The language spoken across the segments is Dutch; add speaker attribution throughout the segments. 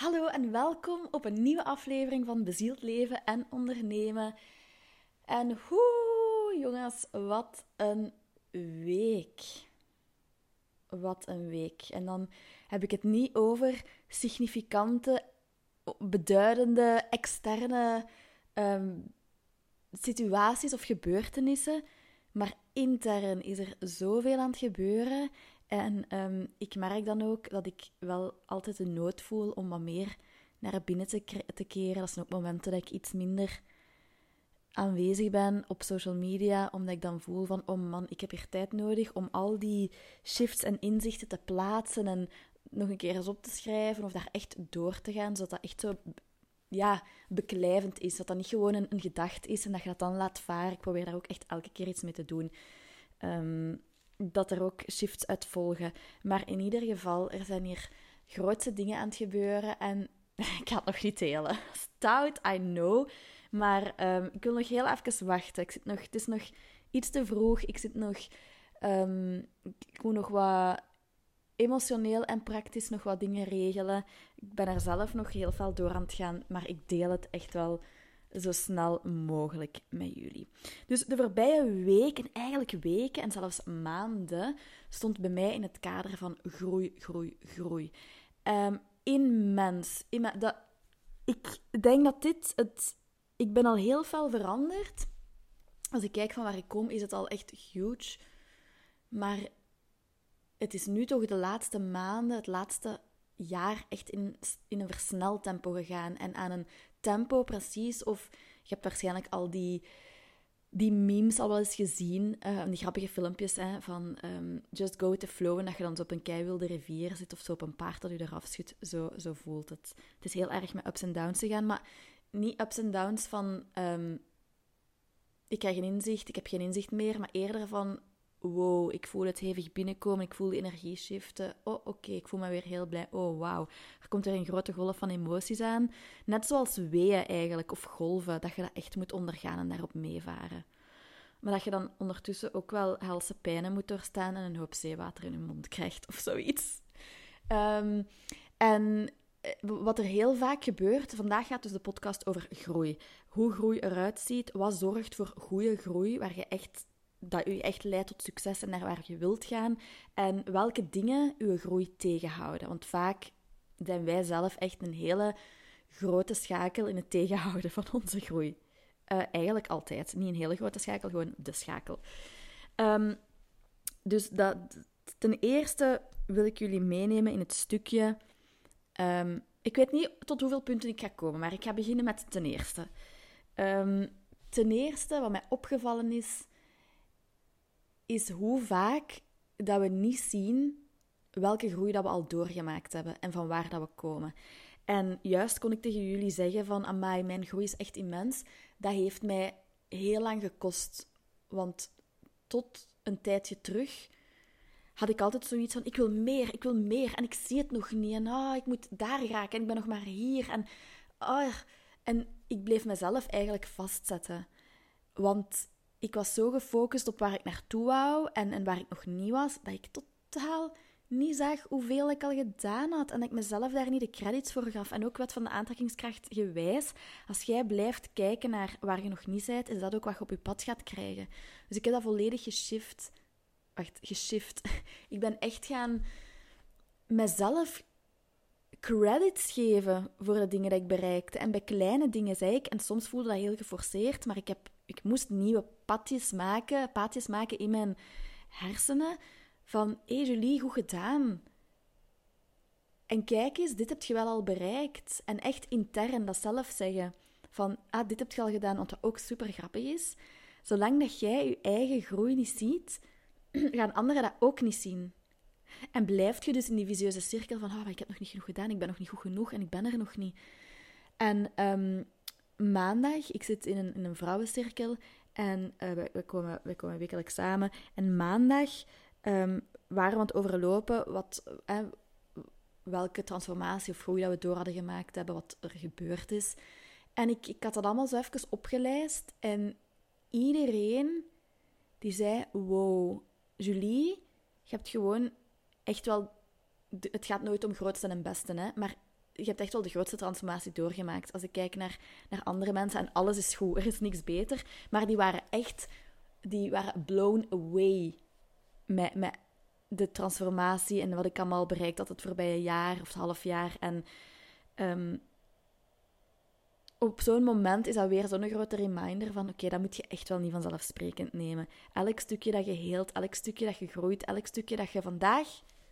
Speaker 1: Hallo en welkom op een nieuwe aflevering van Bezield Leven en Ondernemen. En hoe, jongens, wat een week. Wat een week. En dan heb ik het niet over significante, beduidende, externe ehm, situaties of gebeurtenissen, maar intern is er zoveel aan het gebeuren. En ehm, ik merk dan ook dat ik wel altijd de nood voel om wat meer naar binnen te, keren. Dat zijn ook momenten dat ik iets minder aanwezig ben op social media, omdat ik dan voel van, oh man, ik heb hier tijd nodig om al die shifts en inzichten te plaatsen en nog een keer eens op te schrijven of daar echt door te gaan, zodat dat echt zo ja, beklijvend is. Dat dat niet gewoon een, een gedachte is en dat je dat dan laat varen. Ik probeer daar ook echt elke keer iets mee te doen. Um, dat er ook shifts uit volgen. Maar in ieder geval, er zijn hier grootste dingen aan het gebeuren. En ik ga het nog niet delen. Stout, I know. Maar ehm, ik wil nog heel even wachten. Ik zit nog, het is nog iets te vroeg. Ik zit nog... Um, ik moet nog wat emotioneel en praktisch nog wat dingen regelen. Ik ben er zelf nog heel veel door aan het gaan. Maar ik deel het echt wel zo snel mogelijk met jullie. Dus de voorbije weken, eigenlijk weken en zelfs maanden, stond bij mij in het kader van groei, groei, groei. Um, immens. dat, ik denk dat dit het. Ik ben al heel veel veranderd. Als ik kijk van waar ik kom, is het al echt huge. Maar het is nu toch de laatste maanden, het laatste jaar echt in, in een versneld tempo gegaan. En aan een tempo precies. Of je hebt waarschijnlijk al die, die memes al wel eens gezien. Uh, die grappige filmpjes hè, van um, just go with the flow. En dat je dan zo op een keiwilde rivier zit of zo op een paard dat je eraf schudt. Zo, zo voelt het. Het is heel erg met ups en downs te gaan. Maar niet ups en downs van... Um, ik krijg een inzicht, ik heb geen inzicht meer. Maar eerder van wow, ik voel het hevig binnenkomen, ik voel de energie shiften. Oh, oké, ik voel me weer heel blij. Oh, wauw. Er komt weer een grote golf van emoties aan. Net zoals weeën eigenlijk, of golven, dat je dat echt moet ondergaan en daarop meevaren. Maar dat je dan ondertussen ook wel helse pijnen moet doorstaan en een hoop zeewater in je mond krijgt of zoiets. Um, en eh, wat er heel vaak gebeurt, vandaag gaat dus de podcast over groei. Hoe groei eruit ziet, wat zorgt voor goede groei, waar je echt dat u echt leidt tot succes en naar waar je wilt gaan. En welke dingen uw groei tegenhouden. Want vaak zijn wij zelf echt een hele grote schakel in het tegenhouden van onze groei. Uh, eigenlijk altijd. Niet een hele grote schakel, gewoon de schakel. Um, dus dat, ten eerste wil ik jullie meenemen in het stukje. Um, ik weet niet tot hoeveel punten ik ga komen, maar ik ga beginnen met ten eerste. Um, ten eerste, wat mij opgevallen is, is hoe vaak dat we niet zien welke groei dat we al doorgemaakt hebben en van waar dat we komen. En juist kon ik tegen jullie zeggen van, amai, mijn groei is echt immens. Dat heeft mij heel lang gekost. Want tot een tijdje terug had ik altijd zoiets van, ik wil meer, ik wil meer. En ik zie het nog niet. En oh, ik moet daar raken. En ik ben nog maar hier. En, oh, en ik bleef mezelf eigenlijk vastzetten. Want ik was zo gefocust op waar ik naartoe wou en, en waar ik nog niet was, dat ik totaal niet zag hoeveel ik al gedaan had. En dat ik mezelf daar niet de credits voor gaf. En ook wat van de aantrekkingskracht gewijs. Als jij blijft kijken naar waar je nog niet bent, is dat ook wat je op je pad gaat krijgen. Dus ik heb dat volledig geshift. Wacht, geshift. Ik ben echt gaan mezelf credits geven voor de dingen die ik bereikte. En bij kleine dingen zei ik, en soms voelde dat heel geforceerd, maar ik heb ik moest nieuwe padjes maken, paadjes maken in mijn hersenen. Van, hé hey Julie, goed gedaan. En kijk eens, dit heb je wel al bereikt. En echt intern dat zelf zeggen. Van, ah, dit heb je al gedaan, want dat ook super grappig is. Zolang dat jij je eigen groei niet ziet, gaan anderen dat ook niet zien. En blijf je dus in die visieuze cirkel van, oh, ik heb nog niet genoeg gedaan, ik ben nog niet goed genoeg en ik ben er nog niet. En um, maandag, ik zit in een, in een vrouwencirkel en uh, we, komen, we komen wekelijks samen. En maandag um, waren we aan het overlopen wat, uh, welke transformatie of groei dat we door hadden gemaakt hebben, wat er gebeurd is. En ik, ik had dat allemaal zo even opgelijst en iedereen die zei, wow, Julie, je hebt gewoon echt wel... Het gaat nooit om grootste en beste, hè, maar je hebt echt wel de grootste transformatie doorgemaakt. Als ik kijk naar, naar andere mensen en alles is goed, er is niks beter. Maar die waren echt, die waren blown away met, met de transformatie en wat ik allemaal bereikt had het voorbije jaar of het half jaar. En ehm, op zo'n moment is dat weer zo'n grote reminder van oké, dat moet je echt wel niet vanzelfsprekend nemen. Elk stukje dat je heelt, elk stukje dat je groeit, elk stukje dat je vandaag,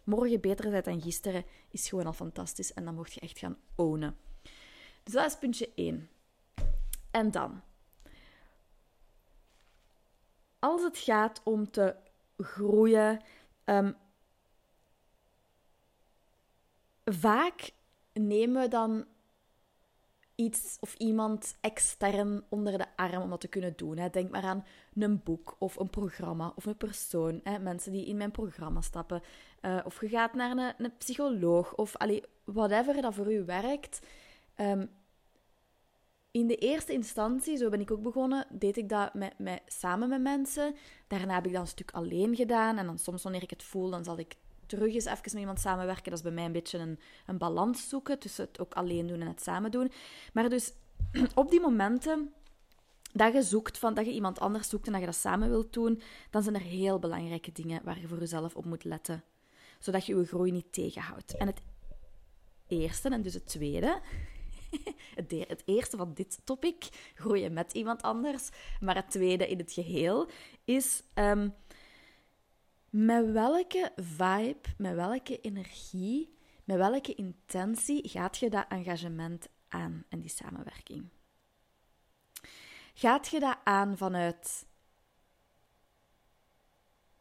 Speaker 1: morgen beter bent dan gisteren, is gewoon al fantastisch en dan mocht je echt gaan ownen. Dus dat is puntje 1. En dan, als het gaat om te groeien, um, vaak nemen we dan iets of iemand extern onder de arm om dat te kunnen doen. Hè. Denk maar aan een boek of een programma of een persoon. Hè. Mensen die in mijn programma stappen. Uh, of je gaat naar een, een psycholoog of whatever dat voor u werkt. Um, in de eerste instantie, zo ben ik ook begonnen, deed ik dat met, met, samen met mensen. Daarna heb ik dat een stuk alleen gedaan. En dan soms wanneer ik het voel, dan zal ik terug eens even met iemand samenwerken. Dat is bij mij een beetje een, een balans zoeken tussen het ook alleen doen en het samen doen. Maar dus op die momenten dat je zoekt, van, dat je iemand anders zoekt en dat je dat samen wilt doen, dan zijn er heel belangrijke dingen waar je voor jezelf op moet letten. Zodat je je groei niet tegenhoudt. En het eerste, en dus het tweede, het eerste van dit topic, groeien met iemand anders, maar het tweede in het geheel, is um, met welke vibe, met welke energie, met welke intentie gaat je dat engagement aan en die samenwerking? Gaat je dat aan vanuit: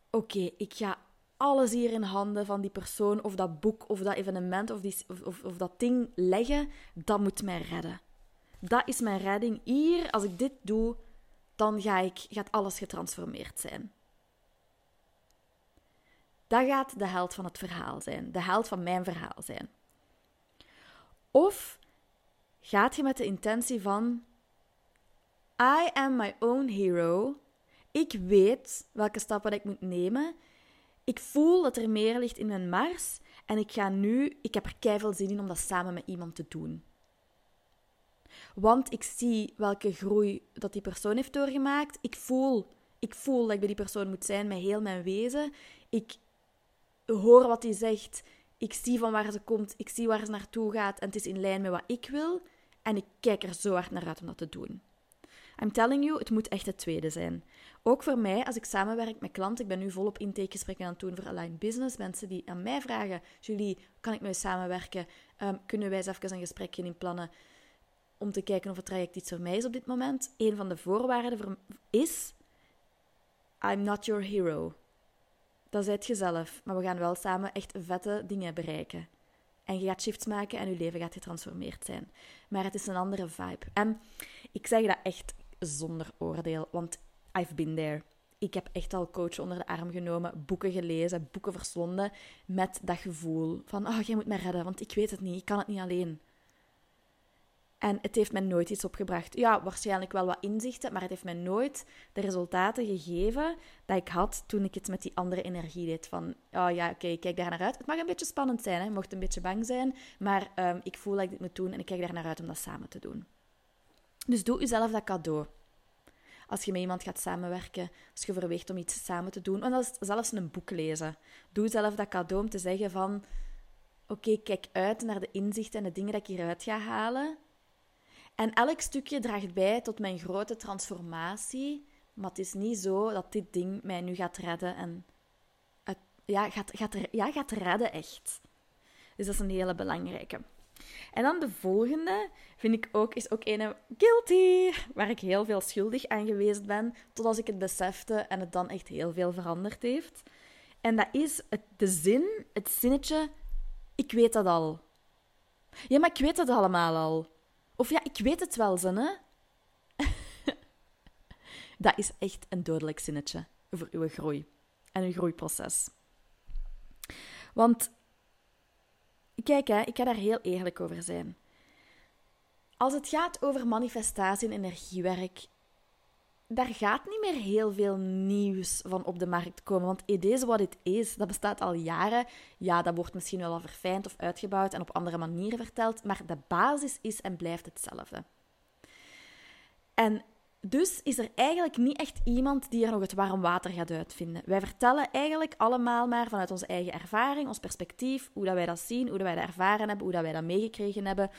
Speaker 1: oké, ik ga alles hier in handen van die persoon of dat boek of dat evenement of, die, of, of, of dat ding leggen, dat moet mij redden. Dat is mijn redding. Hier, als ik dit doe, dan ga ik, gaat alles getransformeerd zijn. Dat gaat de held van het verhaal zijn, de held van mijn verhaal zijn. Of gaat je met de intentie van: I am my own hero. Ik weet welke stappen ik moet nemen. Ik voel dat er meer ligt in mijn mars en ik ga nu, ik heb er keihard zin in om dat samen met iemand te doen. Want ik zie welke groei dat die persoon heeft doorgemaakt. Ik voel, ik voel dat ik bij die persoon moet zijn met heel mijn wezen. Ik hoor wat hij zegt. Ik zie van waar ze komt. Ik zie waar ze naartoe gaat. En het is in lijn met wat ik wil. En ik kijk er zo hard naar uit om dat te doen. I'm telling you, het moet echt het tweede zijn. Ook voor mij, als ik samenwerk met klanten, ik ben nu volop intakegesprekken aan het doen voor Align Business. Mensen die aan mij vragen, Julie, kan ik met je samenwerken? Um, kunnen wij eens even een gesprekje in plannen om te kijken of het traject iets voor mij is op dit moment? Een van de voorwaarden voor, is, I'm not your hero. Dat zijt je zelf, maar we gaan wel samen echt vette dingen bereiken. En je gaat shifts maken en je leven gaat getransformeerd zijn. Maar het is een andere vibe. En ik zeg dat echt zonder oordeel, want I've been there. Ik heb echt al coach onder de arm genomen, boeken gelezen, boeken verslonden met dat gevoel van, oh, jij moet mij redden, want ik weet het niet, ik kan het niet alleen. En het heeft mij nooit iets opgebracht. Ja, waarschijnlijk wel wat inzichten, maar het heeft mij nooit de resultaten gegeven dat ik had toen ik het met die andere energie deed. Van, oh ja, oké, ik kijk daar naar uit. Het mag een beetje spannend zijn, hè. mocht een beetje bang zijn, maar um, ik voel dat ik dit moet doen en ik kijk daar naar uit om dat samen te doen. Dus doe jezelf dat cadeau. Als je met iemand gaat samenwerken, als je overweegt om iets samen te doen, en zelfs een boek lezen. Doe zelf dat cadeau om te zeggen van, oké, kijk uit naar de inzichten en de dingen dat ik hieruit ga halen en elk stukje draagt bij tot mijn grote transformatie. Maar het is niet zo dat dit ding mij nu gaat redden en ja, gaat, gaat, ja, gaat redden echt. Dus dat is een hele belangrijke. En dan de volgende vind ik ook, is ook een guilty, waar ik heel veel schuldig aan geweest ben, totdat ik het besefte en het dan echt heel veel veranderd heeft. En dat is de zin, het zinnetje, ik weet dat al. Ja, maar ik weet het allemaal al. Of ja, ik weet het wel, hè? dat is echt een dodelijk zinnetje voor uw groei en uw groeiproces. Want, kijk, hè, ik ga daar heel eerlijk over zijn. Als het gaat over manifestatie en energiewerk, daar gaat niet meer heel veel nieuws van op de markt komen. Want it is what it is. Dat bestaat al jaren. Ja, dat wordt misschien wel verfijnd of uitgebouwd en op andere manieren verteld. Maar de basis is en blijft hetzelfde. En dus is er eigenlijk niet echt iemand die er nog het warm water gaat uitvinden. Wij vertellen eigenlijk allemaal maar vanuit onze eigen ervaring, ons perspectief, hoe dat wij dat zien, hoe dat wij dat ervaren hebben, hoe dat wij dat meegekregen hebben.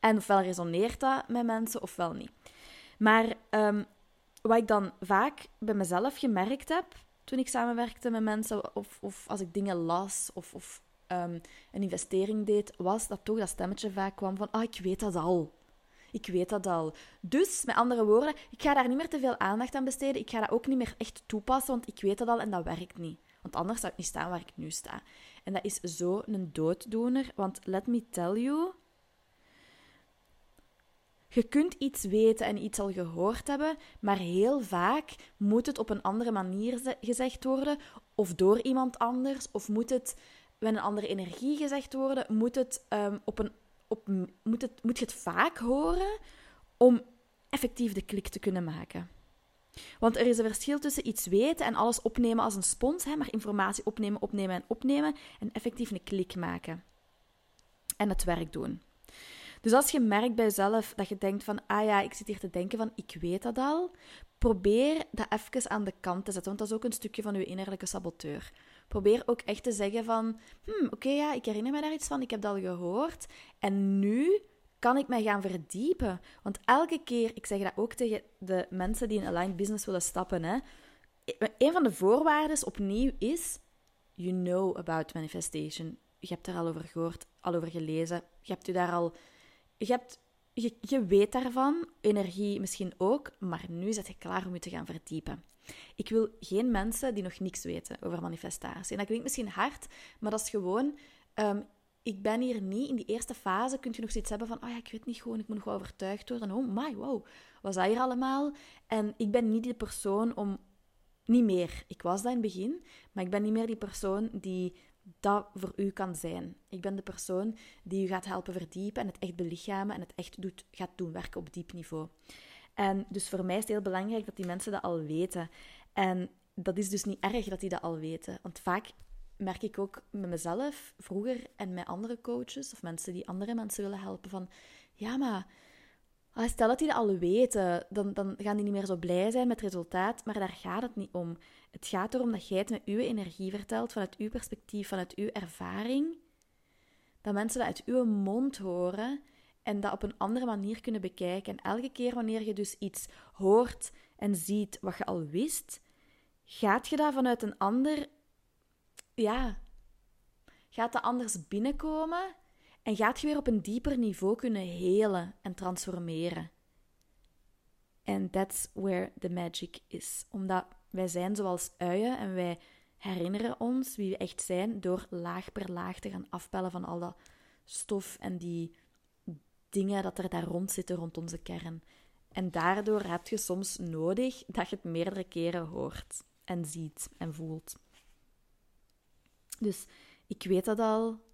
Speaker 1: En ofwel resoneert dat met mensen, ofwel niet. Maar um, wat ik dan vaak bij mezelf gemerkt heb toen ik samenwerkte met mensen, of, of als ik dingen las of, of um, een investering deed, was dat toch dat stemmetje vaak kwam van: Ah, ik weet dat al. Ik weet dat al. Dus, met andere woorden, ik ga daar niet meer te veel aandacht aan besteden. Ik ga dat ook niet meer echt toepassen, want ik weet dat al en dat werkt niet. Want anders zou ik niet staan waar ik nu sta. En dat is zo een dooddoener, want let me tell you, je kunt iets weten en iets al gehoord hebben, maar heel vaak moet het op een andere manier gezegd worden, of door iemand anders, of moet het met een andere energie gezegd worden, moet, het, um, op een, op, moet, het, moet je het vaak horen om effectief de klik te kunnen maken. Want er is een verschil tussen iets weten en alles opnemen als een spons, hè, maar informatie opnemen, opnemen en opnemen en effectief een klik maken. En het werk doen. Dus als je merkt bij jezelf dat je denkt van, ah ja, ik zit hier te denken van, ik weet dat al, probeer dat even aan de kant te zetten, want dat is ook een stukje van je innerlijke saboteur. Probeer ook echt te zeggen van, hmm, oké, ja, ik herinner me daar iets van, ik heb dat al gehoord, en nu kan ik mij gaan verdiepen. Want elke keer, ik zeg dat ook tegen de mensen die in aligned business willen stappen, hè, een van de voorwaarden opnieuw is, you know about manifestation. Je hebt er al over gehoord, al over gelezen, je hebt u daar al je, je, weet daarvan, energie misschien ook, maar nu zit je klaar om je te gaan verdiepen. Ik wil geen mensen die nog niks weten over manifestatie. En dat klinkt misschien hard, maar dat is gewoon... Um, ik ben hier niet in die eerste fase. Kunt je nog zoiets hebben van: oh ja, ik weet niet gewoon, ik moet nog wel overtuigd worden. Oh my, wow, was dat hier allemaal? En ik ben niet die persoon om. Niet meer. Ik was dat in het begin, maar ik ben niet meer die persoon die dat voor u kan zijn. Ik ben de persoon die u gaat helpen verdiepen en het echt belichamen en het echt doet, gaat doen werken op diep niveau. En dus voor mij is het heel belangrijk dat die mensen dat al weten. En dat is dus niet erg dat die dat al weten. Want vaak merk ik ook met mezelf, vroeger en met andere coaches of mensen die andere mensen willen helpen, van ja, maar stel dat die dat al weten, dan, dan gaan die niet meer zo blij zijn met het resultaat, maar daar gaat het niet om. Het gaat erom dat jij het met uw energie vertelt, vanuit uw perspectief, vanuit uw ervaring. Dat mensen dat uit uw mond horen en dat op een andere manier kunnen bekijken. En elke keer wanneer je dus iets hoort en ziet wat je al wist, gaat je dat vanuit een ander, ja, gaat dat anders binnenkomen en gaat je weer op een dieper niveau kunnen helen en transformeren. En that's where the magic is. Omdat wij zijn zoals uien en wij herinneren ons wie we echt zijn door laag per laag te gaan afpellen van al dat stof en die dingen dat er daar rond zitten rond onze kern. En daardoor heb je soms nodig dat je het meerdere keren hoort en ziet en voelt. Dus ik weet dat al.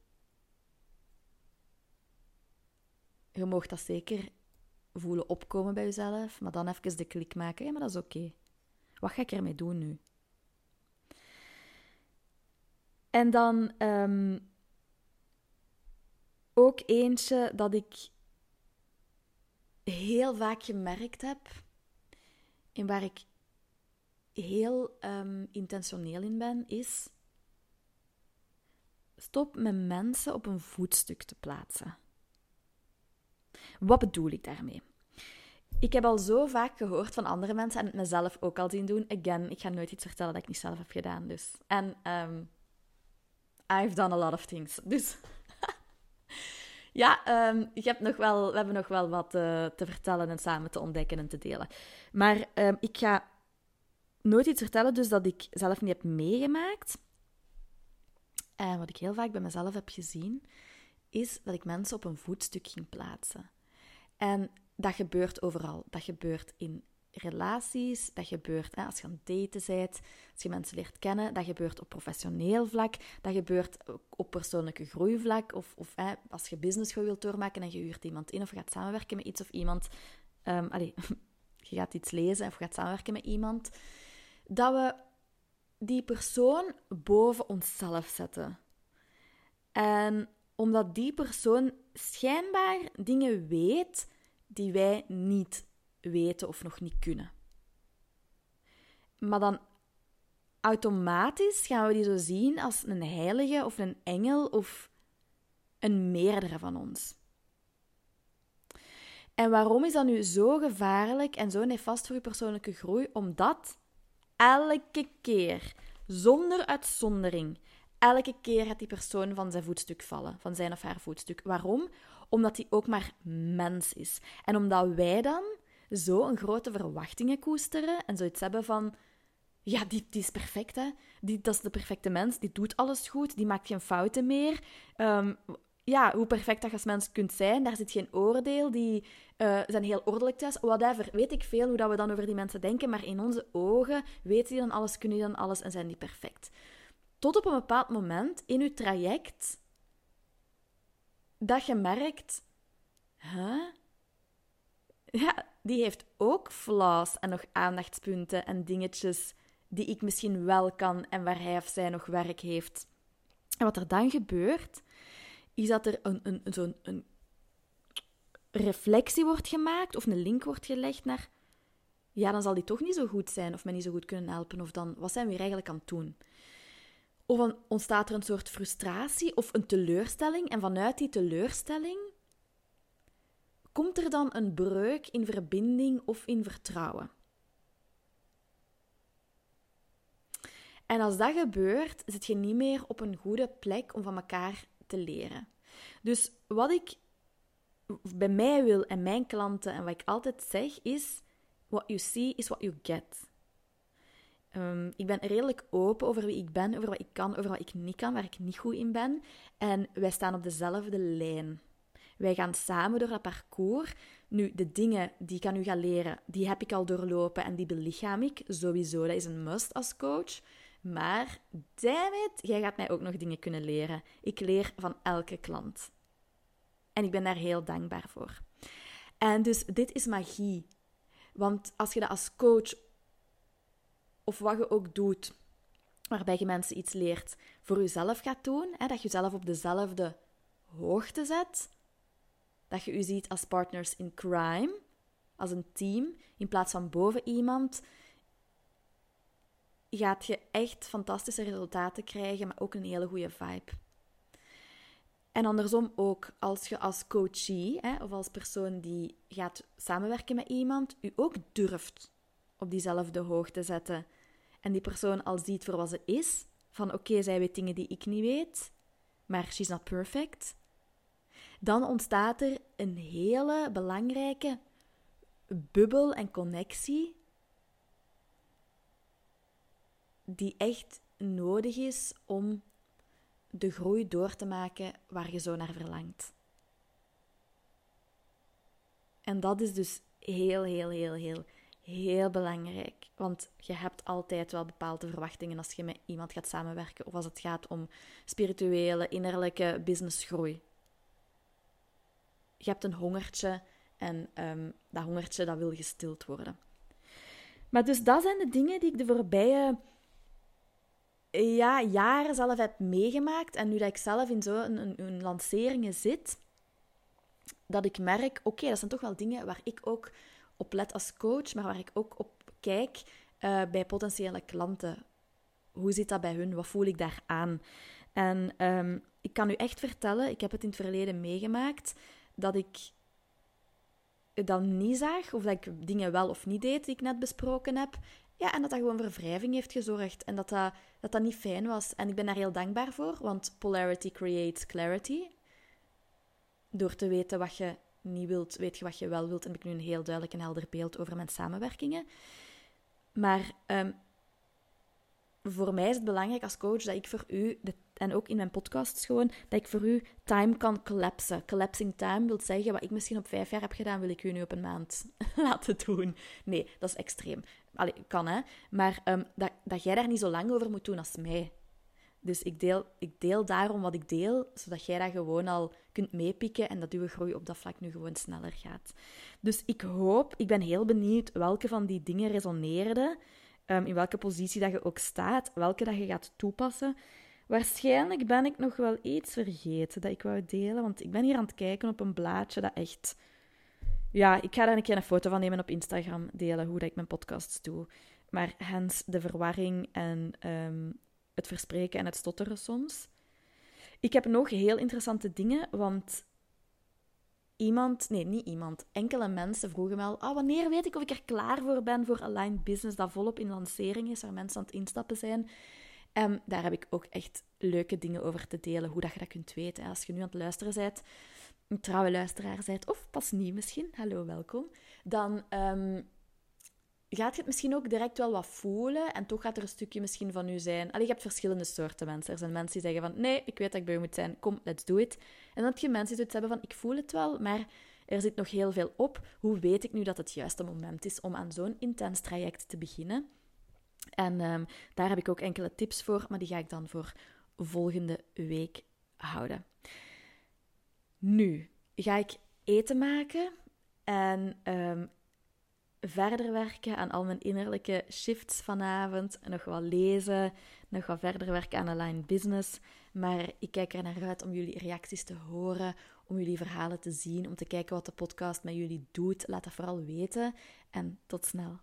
Speaker 1: Je mag dat zeker voelen opkomen bij jezelf, maar dan even de klik maken. Ja, maar dat is oké. Wat ga ik ermee doen nu? En dan um, ook eentje dat ik heel vaak gemerkt heb en waar ik heel um, intentioneel in ben, is stop met mensen op een voetstuk te plaatsen. Wat bedoel ik daarmee? Ik heb al zo vaak gehoord van andere mensen en het mezelf ook al zien doen. Again, ik ga nooit iets vertellen dat ik niet zelf heb gedaan. Dus. En um, I've done a lot of things. Dus ja, um, ik heb nog wel, we hebben nog wel wat uh, te vertellen en samen te ontdekken en te delen. Maar um, ik ga nooit iets vertellen dus dat ik zelf niet heb meegemaakt. En wat ik heel vaak bij mezelf heb gezien, is dat ik mensen op een voetstuk ging plaatsen. En dat gebeurt overal. Dat gebeurt in relaties, dat gebeurt hè, als je aan het daten bent, als je mensen leert kennen, dat gebeurt op professioneel vlak, dat gebeurt op persoonlijke groeivlak, of, of hè, als je business wilt doormaken en je huurt iemand in of gaat samenwerken met iets of iemand. Um, allee, je gaat iets lezen of gaat samenwerken met iemand, dat we die persoon boven onszelf zetten. En omdat die persoon schijnbaar dingen weet die wij niet weten of nog niet kunnen. Maar dan automatisch gaan we die zo zien als een heilige of een engel of een meerdere van ons. En waarom is dat nu zo gevaarlijk en zo nefast voor je persoonlijke groei? Omdat elke keer, zonder uitzondering, elke keer gaat die persoon van zijn voetstuk vallen, van zijn of haar voetstuk. Waarom? Omdat hij ook maar mens is. En omdat wij dan zo een grote verwachtingen koesteren en zoiets hebben van ja, die, die is perfect, hè. Die, dat is de perfecte mens. Die doet alles goed. Die maakt geen fouten meer. Um, ja, hoe perfect dat je als mens kunt zijn, daar zit geen oordeel. Die uh, zijn heel ordelijk thuis. Whatever. Weet ik veel hoe dat we dan over die mensen denken. Maar in onze ogen weten die dan alles, kunnen die dan alles en zijn die perfect. Tot op een bepaald moment in je traject dat je merkt... Ja, die heeft ook flaws en nog aandachtspunten en dingetjes die ik misschien wel kan en waar hij of zij nog werk heeft. En wat er dan gebeurt, is dat er een, een, zo'n een reflectie wordt gemaakt of een link wordt gelegd naar ja, dan zal die toch niet zo goed zijn of mij niet zo goed kunnen helpen. Of dan, wat zijn we hier eigenlijk aan het doen? Of ontstaat er een soort frustratie of een teleurstelling. En vanuit die teleurstelling komt er dan een breuk in verbinding of in vertrouwen. En als dat gebeurt, zit je niet meer op een goede plek om van elkaar te leren. Dus wat ik bij mij wil en mijn klanten en wat ik altijd zeg is: what you see is what you get. Um, ik ben redelijk open over wie ik ben, over wat ik kan, over wat ik niet kan, waar ik niet goed in ben. En wij staan op dezelfde lijn. Wij gaan samen door dat parcours. Nu, de dingen die ik aan u ga leren, die heb ik al doorlopen en die belichaam ik sowieso. Dat is een must als coach. Maar, damn it, jij gaat mij ook nog dingen kunnen leren. Ik leer van elke klant. En ik ben daar heel dankbaar voor. En dus dit is magie. Want als je dat als coach of wat je ook doet, waarbij je mensen iets leert, voor jezelf gaat doen, hè, dat je jezelf op dezelfde hoogte zet, dat je je ziet als partners in crime, als een team, in plaats van boven iemand, gaat je echt fantastische resultaten krijgen, maar ook een hele goede vibe. En andersom ook, als je als coachie hè, of als persoon die gaat samenwerken met iemand, u ook durft op diezelfde hoogte zetten. En die persoon al ziet voor wat ze is, van oké, zij weet dingen die ik niet weet, maar she's not perfect. Dan ontstaat er een hele belangrijke bubbel en connectie die echt nodig is om de groei door te maken waar je zo naar verlangt. En dat is dus heel, heel, heel, heel, heel belangrijk. Want je hebt altijd wel bepaalde verwachtingen als je met iemand gaat samenwerken of als het gaat om spirituele, innerlijke businessgroei. Je hebt een hongertje en um, dat hongertje dat wil gestild worden. Maar dus dat zijn de dingen die ik de voorbije ja, jaren zelf heb meegemaakt. En nu dat ik zelf in zo'n een, een, lanceringen zit, dat ik merk, oké, dat zijn toch wel dingen waar ik ook op let als coach, maar waar ik ook op kijk uh, bij potentiële klanten. Hoe zit dat bij hun? Wat voel ik daar aan? En um, ik kan u echt vertellen, ik heb het in het verleden meegemaakt, dat ik dat niet zag, of dat ik dingen wel of niet deed die ik net besproken heb. Ja, en dat dat gewoon voor wrijving heeft gezorgd. En dat dat, dat dat niet fijn was. En ik ben daar heel dankbaar voor, want polarity creates clarity. Door te weten wat je niet wilt, weet je wat je wel wilt. En heb ik nu een heel duidelijk en helder beeld over mijn samenwerkingen. Maar um, voor mij is het belangrijk als coach dat ik voor u, en ook in mijn podcasts gewoon, dat ik voor u time kan collapsen. Collapsing time wil zeggen, wat ik misschien op vijf jaar heb gedaan, wil ik u nu op een maand laten doen. Nee, dat is extreem. Kan hè. Maar um, dat, dat jij daar niet zo lang over moet doen als mij. Dus ik deel, ik deel daarom wat ik deel, zodat jij dat gewoon al kunt meepikken en dat uw groei op dat vlak nu gewoon sneller gaat. Dus ik hoop, ik ben heel benieuwd welke van die dingen resoneerden, um, in welke positie dat je ook staat, welke dat je gaat toepassen. Waarschijnlijk ben ik nog wel iets vergeten dat ik wou delen, want ik ben hier aan het kijken op een blaadje dat echt... Ja, ik ga daar een keer een foto van nemen op Instagram delen, hoe dat ik mijn podcasts doe. Maar hens de verwarring en um, het verspreken en het stotteren soms. Ik heb nog heel interessante dingen, want iemand, nee, niet iemand, enkele mensen vroegen me al, ah, wanneer weet ik of ik er klaar voor ben voor Aligned Business, dat volop in lancering is, waar mensen aan het instappen zijn. En daar heb ik ook echt leuke dingen over te delen, hoe dat je dat kunt weten. Als je nu aan het luisteren bent, een trouwe luisteraar bent, of pas niet misschien, hallo, welkom, dan um, gaat je het misschien ook direct wel wat voelen en toch gaat er een stukje misschien van u zijn. Allee, je hebt verschillende soorten mensen. Er zijn mensen die zeggen van, nee, ik weet dat ik bij u moet zijn, kom, let's do it. En dan heb je mensen die het hebben van, ik voel het wel, maar er zit nog heel veel op. Hoe weet ik nu dat het juiste moment is om aan zo'n intens traject te beginnen? En um, daar heb ik ook enkele tips voor, maar die ga ik dan voor volgende week houden. Nu ga ik eten maken en um, verder werken aan al mijn innerlijke shifts vanavond. Nog wat lezen, nog wat verder werken aan aligned business. Maar ik kijk er naar uit om jullie reacties te horen, om jullie verhalen te zien, om te kijken wat de podcast met jullie doet. Laat dat vooral weten en tot snel.